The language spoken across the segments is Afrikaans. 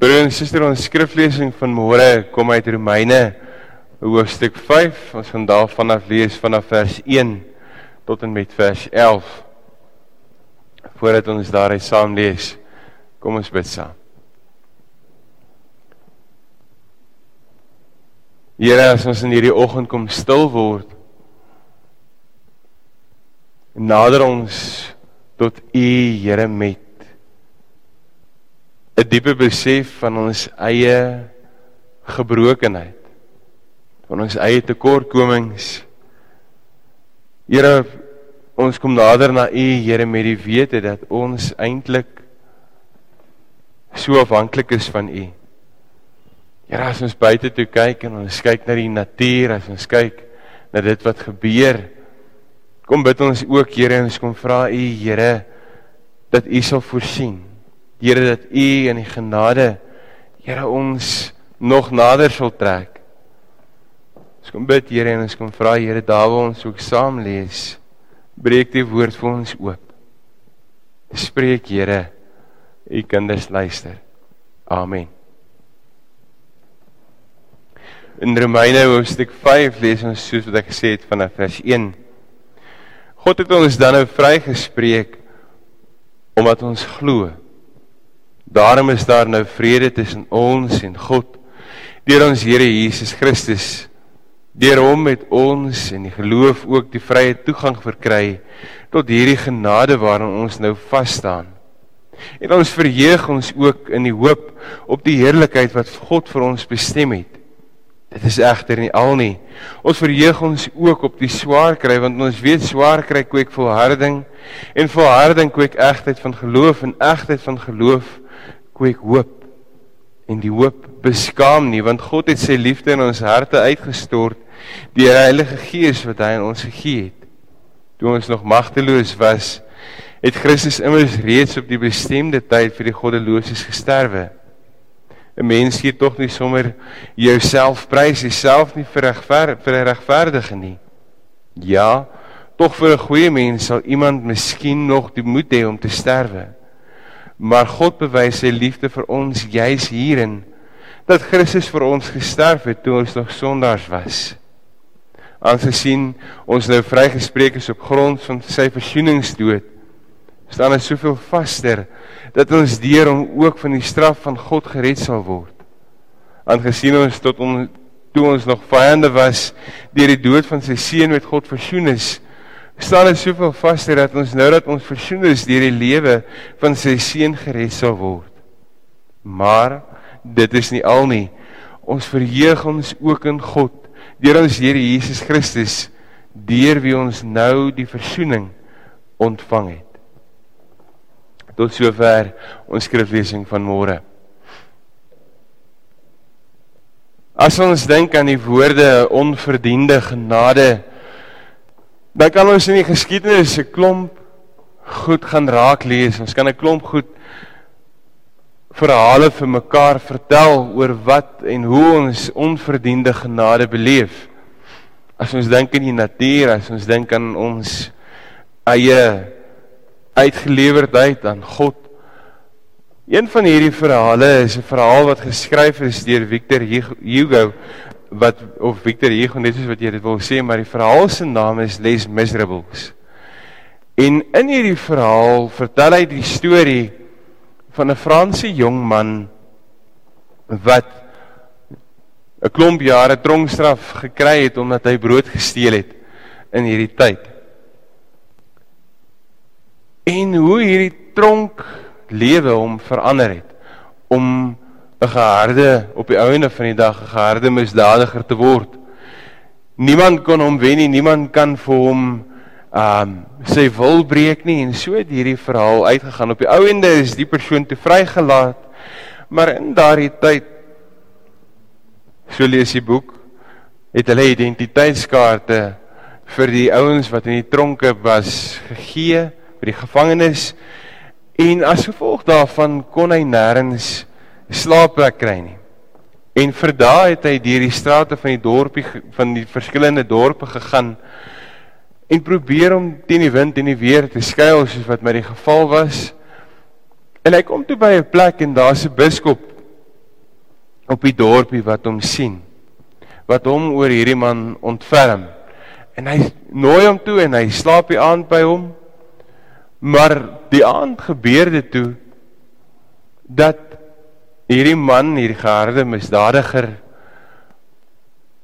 Broer en suster, ons skriflesing van môre kom uit Romeine hoofstuk 5. Ons gaan daar vanaf lees vanaf vers 1 tot en met vers 11. Voordat ons daaruit saam lees, kom ons bid saam. Here, as ons in hierdie oggend kom stil word, nader ons tot U, Here, met 'n diepe besef van ons eie gebrokenheid van ons eie tekortkomings. Here ons kom nader na U Here met die wete dat ons eintlik so afhanklik is van U. Here as ons buite toe kyk en ons kyk na die natuur as ons kyk na dit wat gebeur kom bid ons ook Here en ons kom vra U Here dat U sal voorsien Here dat U in die genade Here ons nog nader sal trek. Ons kom bid Here en ons kom vra Here daar waar ons ook saam lees. Breek die woord vir ons oop. Spreek Here, U kinders luister. Amen. In Romeine hoofstuk 5 lees ons soos wat ek gesê het vanaf vers 1. God het ons dan nou vrygespreek omdat ons glo. Daarom is daar nou vrede tussen ons en God deur ons Here Jesus Christus. Deur hom het ons in die geloof ook die vrye toegang verkry tot hierdie genade waarin ons nou vas staan. En ons verheug ons ook in die hoop op die heerlikheid wat God vir ons bestem het. Dit is egter nie al nie. Ons verheug ons ook op die swaar kry want ons weet swaar kry kweek volharding en volharding kweek egtheid van geloof en egtheid van geloof kweek hoop en die hoop beskaam nie want God het sy liefde in ons harte uitgestort deur die Heilige Gees wat hy aan ons gegee het. Toe ons nog magteloos was, het Christus immers reeds op die bestemde tyd vir die goddeloses gesterwe. 'n Mens gee tog nie sommer jouself prys, jouself nie vir regver vir 'n regverdige nie. Ja, tog vir 'n goeie mens sal iemand miskien nog die moed hê om te sterwe. Maar God bewys sy liefde vir ons juis hierin dat Christus vir ons gesterf het toe ons nog sondaars was. Aangesien ons nou vrygespreek is op grond van sy versoeningsdood, staan dit soveel vaster dat ons deur hom ook van die straf van God gered sal word. Aangesien ons tot ons toe ons nog vyande was, deur die dood van sy seun met God versoen is, staan dit soveel vaster dat ons nou dat ons versoen is deur die lewe van sy seun gered sal word. Maar dit is nie al nie. Ons verheug ons ook in God deur ons Here Jesus Christus deur wie ons nou die versoening ontvang het. Tot sover ons skriflesing van môre. As ons dink aan die woorde onverdiende genade Dan kan ons in die geskiedenis 'n klomp goed gaan raak lees. Ons kan 'n klomp goed verhale vir mekaar vertel oor wat en hoe ons onverdiende genade beleef. As ons dink aan die natuur, as ons dink aan ons eie uitgelewerdheid aan God. Een van hierdie verhale is 'n verhaal wat geskryf is deur Victor Hugo wat of Victor Hugo net soos wat jy dit wil sê, maar die verhaal se naam is Les Miserables. En in hierdie verhaal vertel hy die storie van 'n Franse jong man wat 'n klomp jare tronkstraf gekry het omdat hy brood gesteel het in hierdie tyd. En hoe hierdie tronk lewe hom verander het om 'n geharde op die ouene van die dag 'n geharde misdadiger te word. Niemand kon hom wen nie, niemand kan vir hom um sy wil breek nie en so het hierdie verhaal uitgegaan. Op die ouende is die persoon te vrygelaat. Maar in daardie tyd so lees die boek het hulle identiteitskaarte vir die ouens wat in die tronke was gegee vir die gevangenes en as gevolg daarvan kon hy nêrens slaapplek kry nie. En vir daai het hy deur die strate van die dorpie van die verskillende dorpe gegaan en probeer om teen die wind en die weer te skuil soos wat met die geval was. En hy kom toe by 'n plek en daar's 'n biskop op die dorpie wat hom sien. Wat hom oor hierdie man ontferm. En hy nooi hom toe en hy slaap die aand by hom. Maar die aand gebeur dit toe dat hierdie man, hierdie geharde misdadiger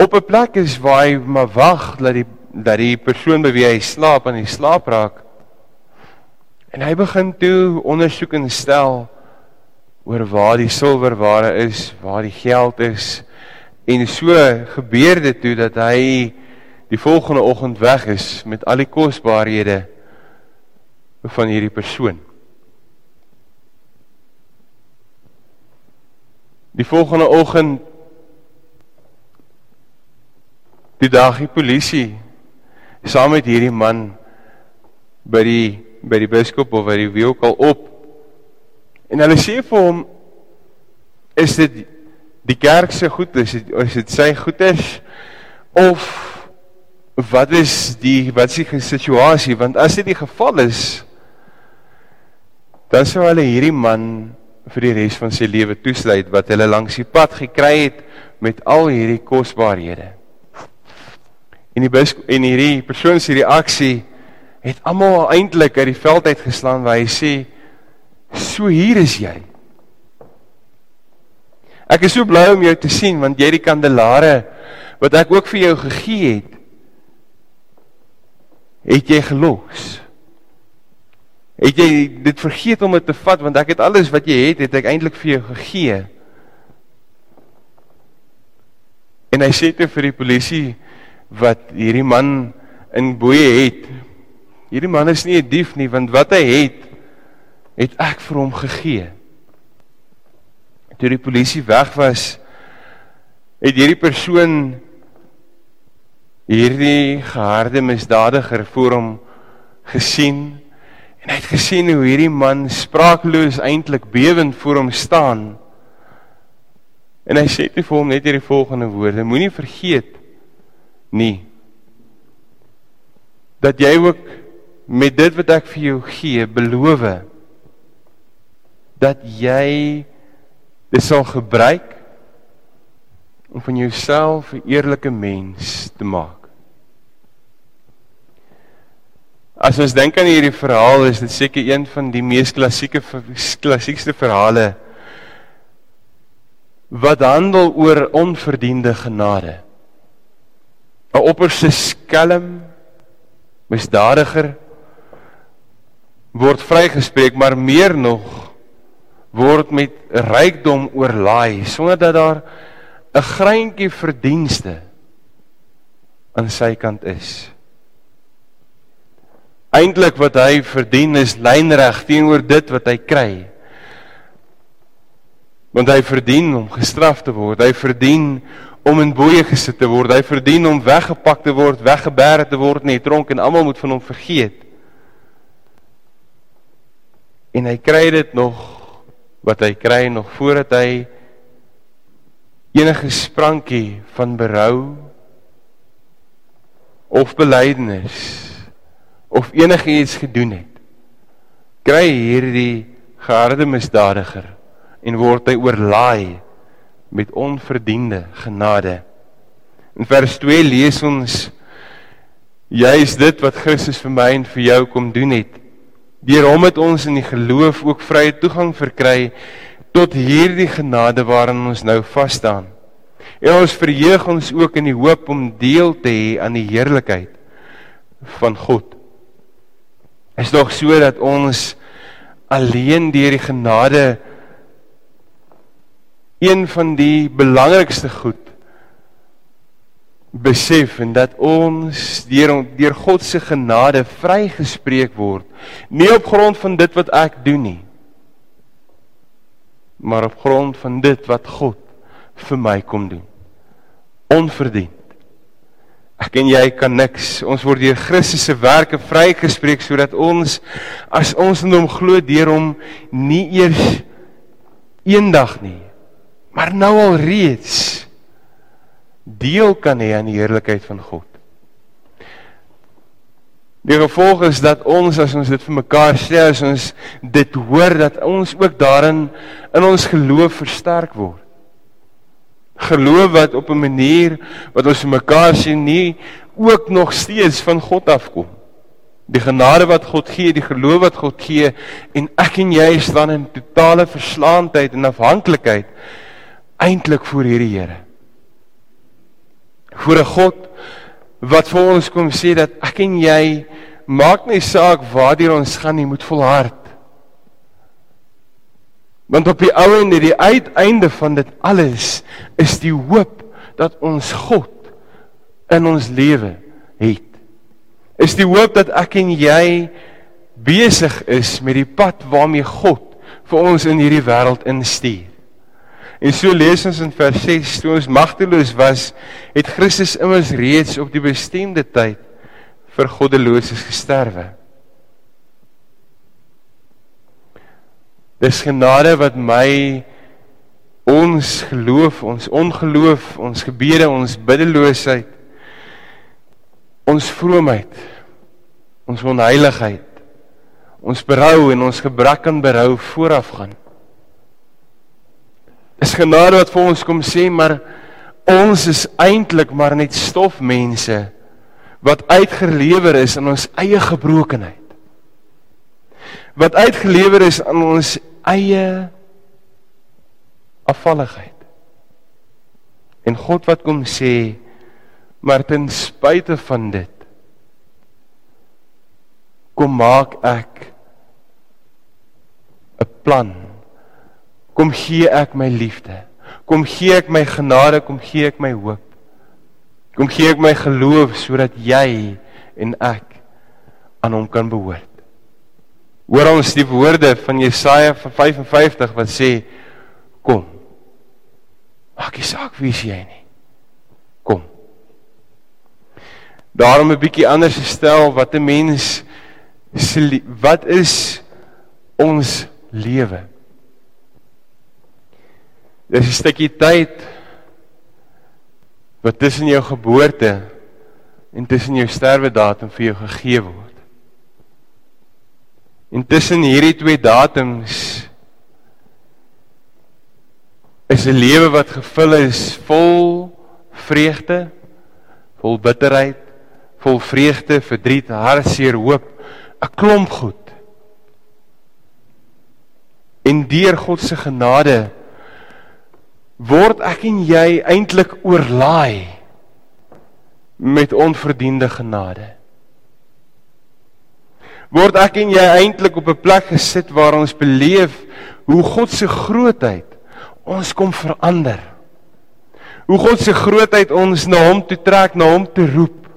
op 'n plek is waar hy maar wag dat die dat die persoon by wie hy slaap aan die slaap raak. En hy begin toe ondersoek en stel oor waar die silwerware is, waar die geld is. En so gebeur dit toe dat hy die volgende oggend weg is met al die kosbarehede van hierdie persoon. Die volgende oggend die dag die polisie saam met hierdie man by die by die biskop of by die wie ook al op. En hulle sê vir hom is dit die kerk se goed is dit is dit sy goeders? Of wat is die wat is die situasie? Want as dit die geval is dan sou hulle hierdie man vir die res van sy lewe toesluit wat hulle langs die pad gekry het met al hierdie kosbarehede En die biskop en hierdie persoon se reaksie het almal eintlik uit die veld uit geslaan waar hy sê so hier is jy. Ek is so bly om jou te sien want jy het die kandelare wat ek ook vir jou gegee het het jy gelos. Het jy dit vergeet om dit te vat want ek het alles wat jy het het ek eintlik vir jou gegee. En hy sê toe vir die polisie wat hierdie man in boeye het. Hierdie man is nie 'n dief nie, want wat hy het, het ek vir hom gegee. Toe die polisie weg was, het hierdie persoon hierdie geharde misdadiger voor hom gesien en hy het gesien hoe hierdie man spraakloos eintlik bewend voor hom staan. En hy sê te vir hom net hierdie volgende woorde: Moenie vergeet nie dat jy ook met dit wat ek vir jou gee beloof dat jy dit sal gebruik om van jouself 'n eerlike mens te maak. As ons dink aan hierdie verhaal, is dit seker een van die mees klassieke klassiekste verhale wat handel oor onverdiende genade. 'n opperste skelm misdadiger word vrygespreek maar meer nog word met rykdom oorlaai sonder dat daar 'n greintjie verdienste aan sy kant is eintlik wat hy verdien is lynreg teenoor dit wat hy kry want hy verdien om gestraf te word hy verdien om in boeye gesit te word. Hy verdien om weggepak te word, weggeberg te word in die tronk en almal moet van hom vergeet. En hy kry dit nog wat hy kry nog voordat hy enige sprankie van berou of belydenis of enigiets gedoen het. Kry hierdie geharde misdadiger en word hy oorlaai met onverdiende genade. In vers 2 lees ons juis dit wat Christus vir my en vir jou kom doen het. Deur hom het ons in die geloof ook vrye toegang verkry tot hierdie genade waarin ons nou vas staan. En ons verheug ons ook in die hoop om deel te hê aan die heerlikheid van God. Is nog so dat ons alleen deur die genade een van die belangrikste goed besef en dat ons deur deur God se genade vrygespreek word. Nie op grond van dit wat ek doen nie maar op grond van dit wat God vir my kom doen. Onverdiend ek en jy kan niks ons word deur Christus se werke vrygespreek sodat ons as ons in hom glo deur hom nie eers eendag nie maar nou al reeds deel kan hê aan die heerlikheid van God. Die gevolg is dat ons as ons dit vir mekaar sê, as ons dit hoor dat ons ook daarin in ons geloof versterk word. Geloof wat op 'n manier wat ons mekaar sien nie ook nog steeds van God afkom. Die genade wat God gee, die geloof wat God gee en ek en jy staan in totale verslaandheid en afhanklikheid eintlik voor hierdie Here. Voor 'n God wat vir ons kom sê dat ek en jy maak nie saak waartoe ons gaan nie, moet volhard. Want op die ou en die uiteinde van dit alles is die hoop dat ons God in ons lewe het. Is die hoop dat ek en jy besig is met die pad waarmee God vir ons in hierdie wêreld instuur. En so lees ons in vers 6: Toe ons magteloos was, het Christus immers reeds op die bestemde tyd vir goddeloses gesterwe. Dis genade wat my ons geloof, ons ongeloof, ons gebede, ons biddeloosheid, ons vroomheid, ons onheiligheid, ons berou en ons gebrek aan berou vooraf gaan. Dis genade wat vir ons kom sê maar ons is eintlik maar net stofmense wat uitgelewer is in ons eie gebrokenheid. Wat uitgelewer is aan ons eie afvalligheid. En God wat kom sê maar ten spyte van dit kom maak ek 'n plan. Kom gee ek my liefde. Kom gee ek my genade, kom gee ek my hoop. Kom gee ek my geloof sodat jy en ek aan hom kan behoort. Hoor ons die woorde van Jesaja 55 wat sê kom. Maak nie saak wie jy nie. Kom. Daarom 'n bietjie anders stel wat 'n mens wat is ons lewe? Dis 'n stukkie tyd wat tussen jou geboorte en tussen jou sterwedatum vir jou gegee word. En tussen hierdie twee datums is 'n lewe wat gevul is vol vreugde, vol bitterheid, vol vreugde, verdriet, hartseer, hoop, 'n klomp goed. En deur God se genade word ek en jy eintlik oorlaai met onverdiende genade word ek en jy eintlik op 'n plek gesit waar ons beleef hoe God se grootheid ons kom verander. Hoe God se grootheid ons na hom toe trek, na hom toe roep.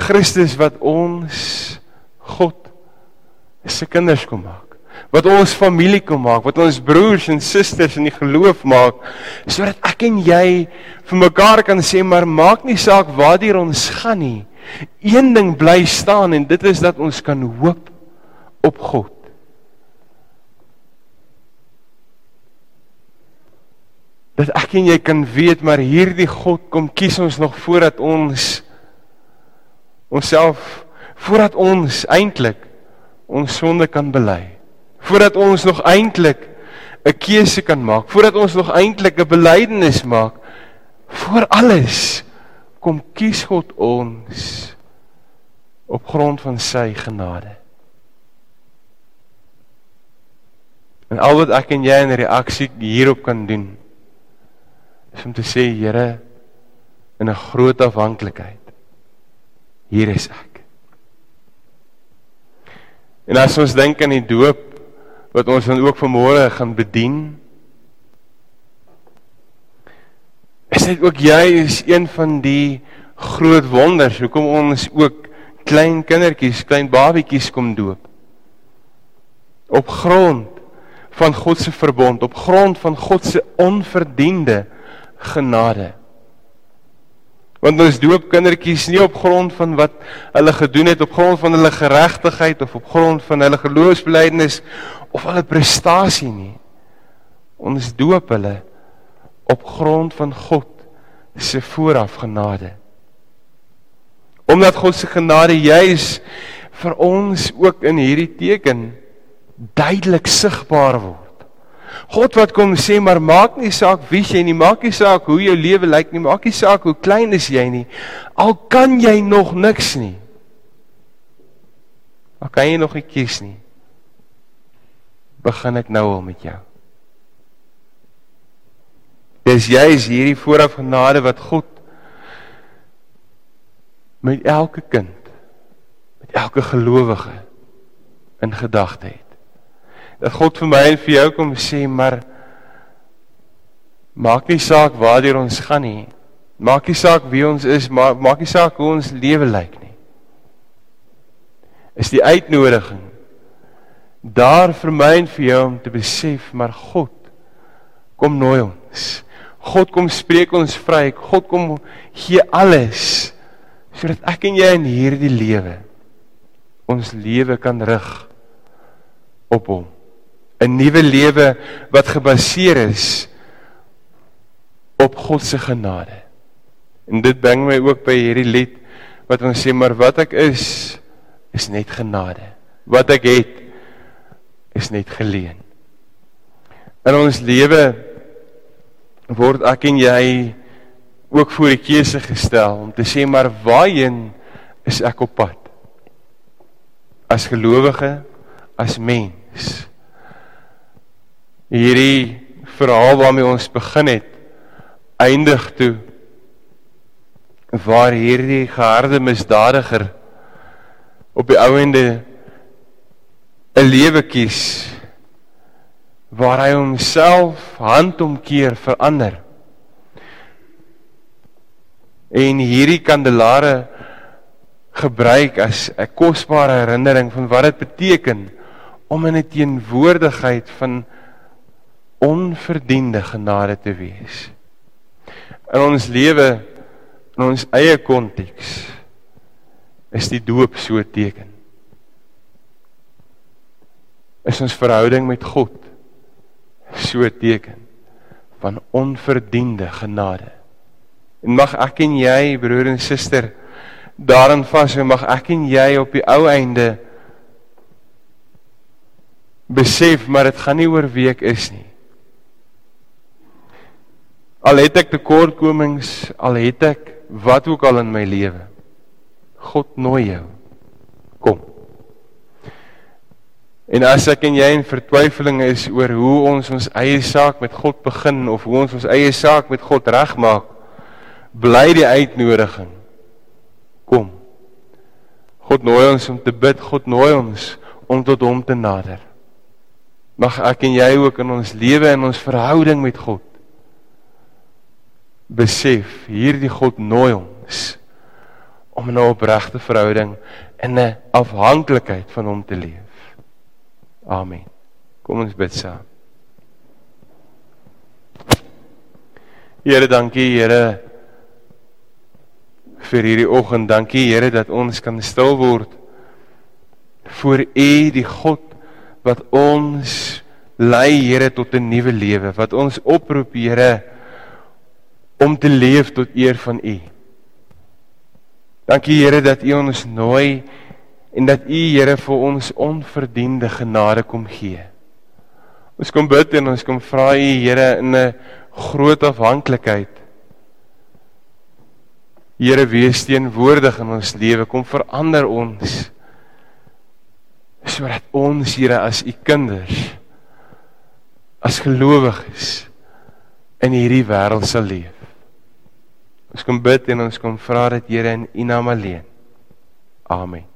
Christus wat ons God se kinders kom maak. Wat ons familie kom maak, wat ons broers en susters in die geloof maak, sodat ek en jy vir mekaar kan sê maar maak nie saak waartoe ons gaan nie. Een ding bly staan en dit is dat ons kan hoop op God. Dat ek en jy kan weet maar hierdie God kom kies ons nog voordat ons onsself voordat ons eintlik ons sonde kan bely. Voordat ons nog eintlik 'n keuse kan maak, voordat ons nog eintlik 'n belydenis maak, voor alles kom kies God ons op grond van sy genade. En al wat ek en jy in reaksie hierop kan doen is om te sê Here in 'n groot afhanklikheid hier is ek. En as ons dink aan die doop wat ons dan ook vanmôre gaan bedien Is dit ook jy is een van die groot wonders hoekom ons ook klein kindertjies, klein babietjies kom doop. Op grond van God se verbond, op grond van God se onverdiende genade. Want ons doop kindertjies nie op grond van wat hulle gedoen het op grond van hulle geregtigheid of op grond van hulle geloofsbelijdenis of hulle prestasie nie. Ons doop hulle op grond van God se vooraf genade. Omdat God se genade juis vir ons ook in hierdie teken duidelik sigbaar word. God wat kom sê maar maak nie saak wie jy nie, maak nie saak hoe jou lewe lyk nie, maak nie saak hoe klein is jy nie. Al kan jy nog niks nie. Al kan jy nog nie kies nie. Begin ek nou al met jou. Dis jy is hierdie vooraf genade wat God met elke kind, met elke gelowige in gedagte het dat God vir my en vir jou kom sê maar maak nie saak waartoe ons gaan nie. Maak nie saak wie ons is, maar maak nie saak hoe ons lewe lyk nie. Is die uitnodiging daar vir my en vir jou om te besef maar God kom nooi ons. God kom spreek ons vry. God kom gee alles sodat ek en jy in hierdie lewe ons lewe kan rig op hom. 'n nuwe lewe wat gebaseer is op God se genade. En dit bring my ook by hierdie lied wat ons sê maar wat ek is is net genade. Wat ek het is net geleen. In ons lewe word ek en jy ook voor die keuse gestel om te sê maar waarheen is ek op pad? As gelowige, as mens hierdie verhaal waarmee ons begin het eindig toe waar hierdie geharde misdadiger op die ouende 'n lewe kies waar hy homself handomkeer verander en hierdie kandelare gebruik as 'n kosbare herinnering van wat dit beteken om in 'n teenwoordigheid van onverdiende genade te wees. In ons lewe in ons eie konteks is die doop so teken. Is ons verhouding met God so teken van onverdiende genade. En mag ek en jy broer en suster daarin vashou mag ek en jy op die ou einde besef maar dit gaan nie oor wie ek is nie. Al het ek tekortkomings, al het ek wat ook al in my lewe. God nooi jou. Kom. En as ek en jy in vertwyfeling is oor hoe ons ons eie saak met God begin of hoe ons ons eie saak met God regmaak, bly die uitnodiging. Kom. God nooi ons om te bid, God nooi ons om tot hom te nader. Mag ek en jy ook in ons lewe en ons verhouding met God besef hierdie God nooi ons om 'n opregte verhouding en 'n afhanklikheid van hom te leef. Amen. Kom ons bid saam. Here, dankie Here vir hierdie oggend. Dankie Here dat ons kan stil word voor U, die God wat ons lei Here tot 'n nuwe lewe, wat ons oproep Here om te leef tot eer van U. Dankie Here dat U ons nooi en dat U Here vir ons onverdiende genade kom gee. Ons kom bid en ons kom vra U Here in 'n groot afhanklikheid. Here wees teenwoordig in ons lewe, kom verander ons sodat ons Here as U kinders as gelowiges in hierdie wêreld sal leef. Ons kom bid en ons kom vra dit Here in U naam alleen. Amen.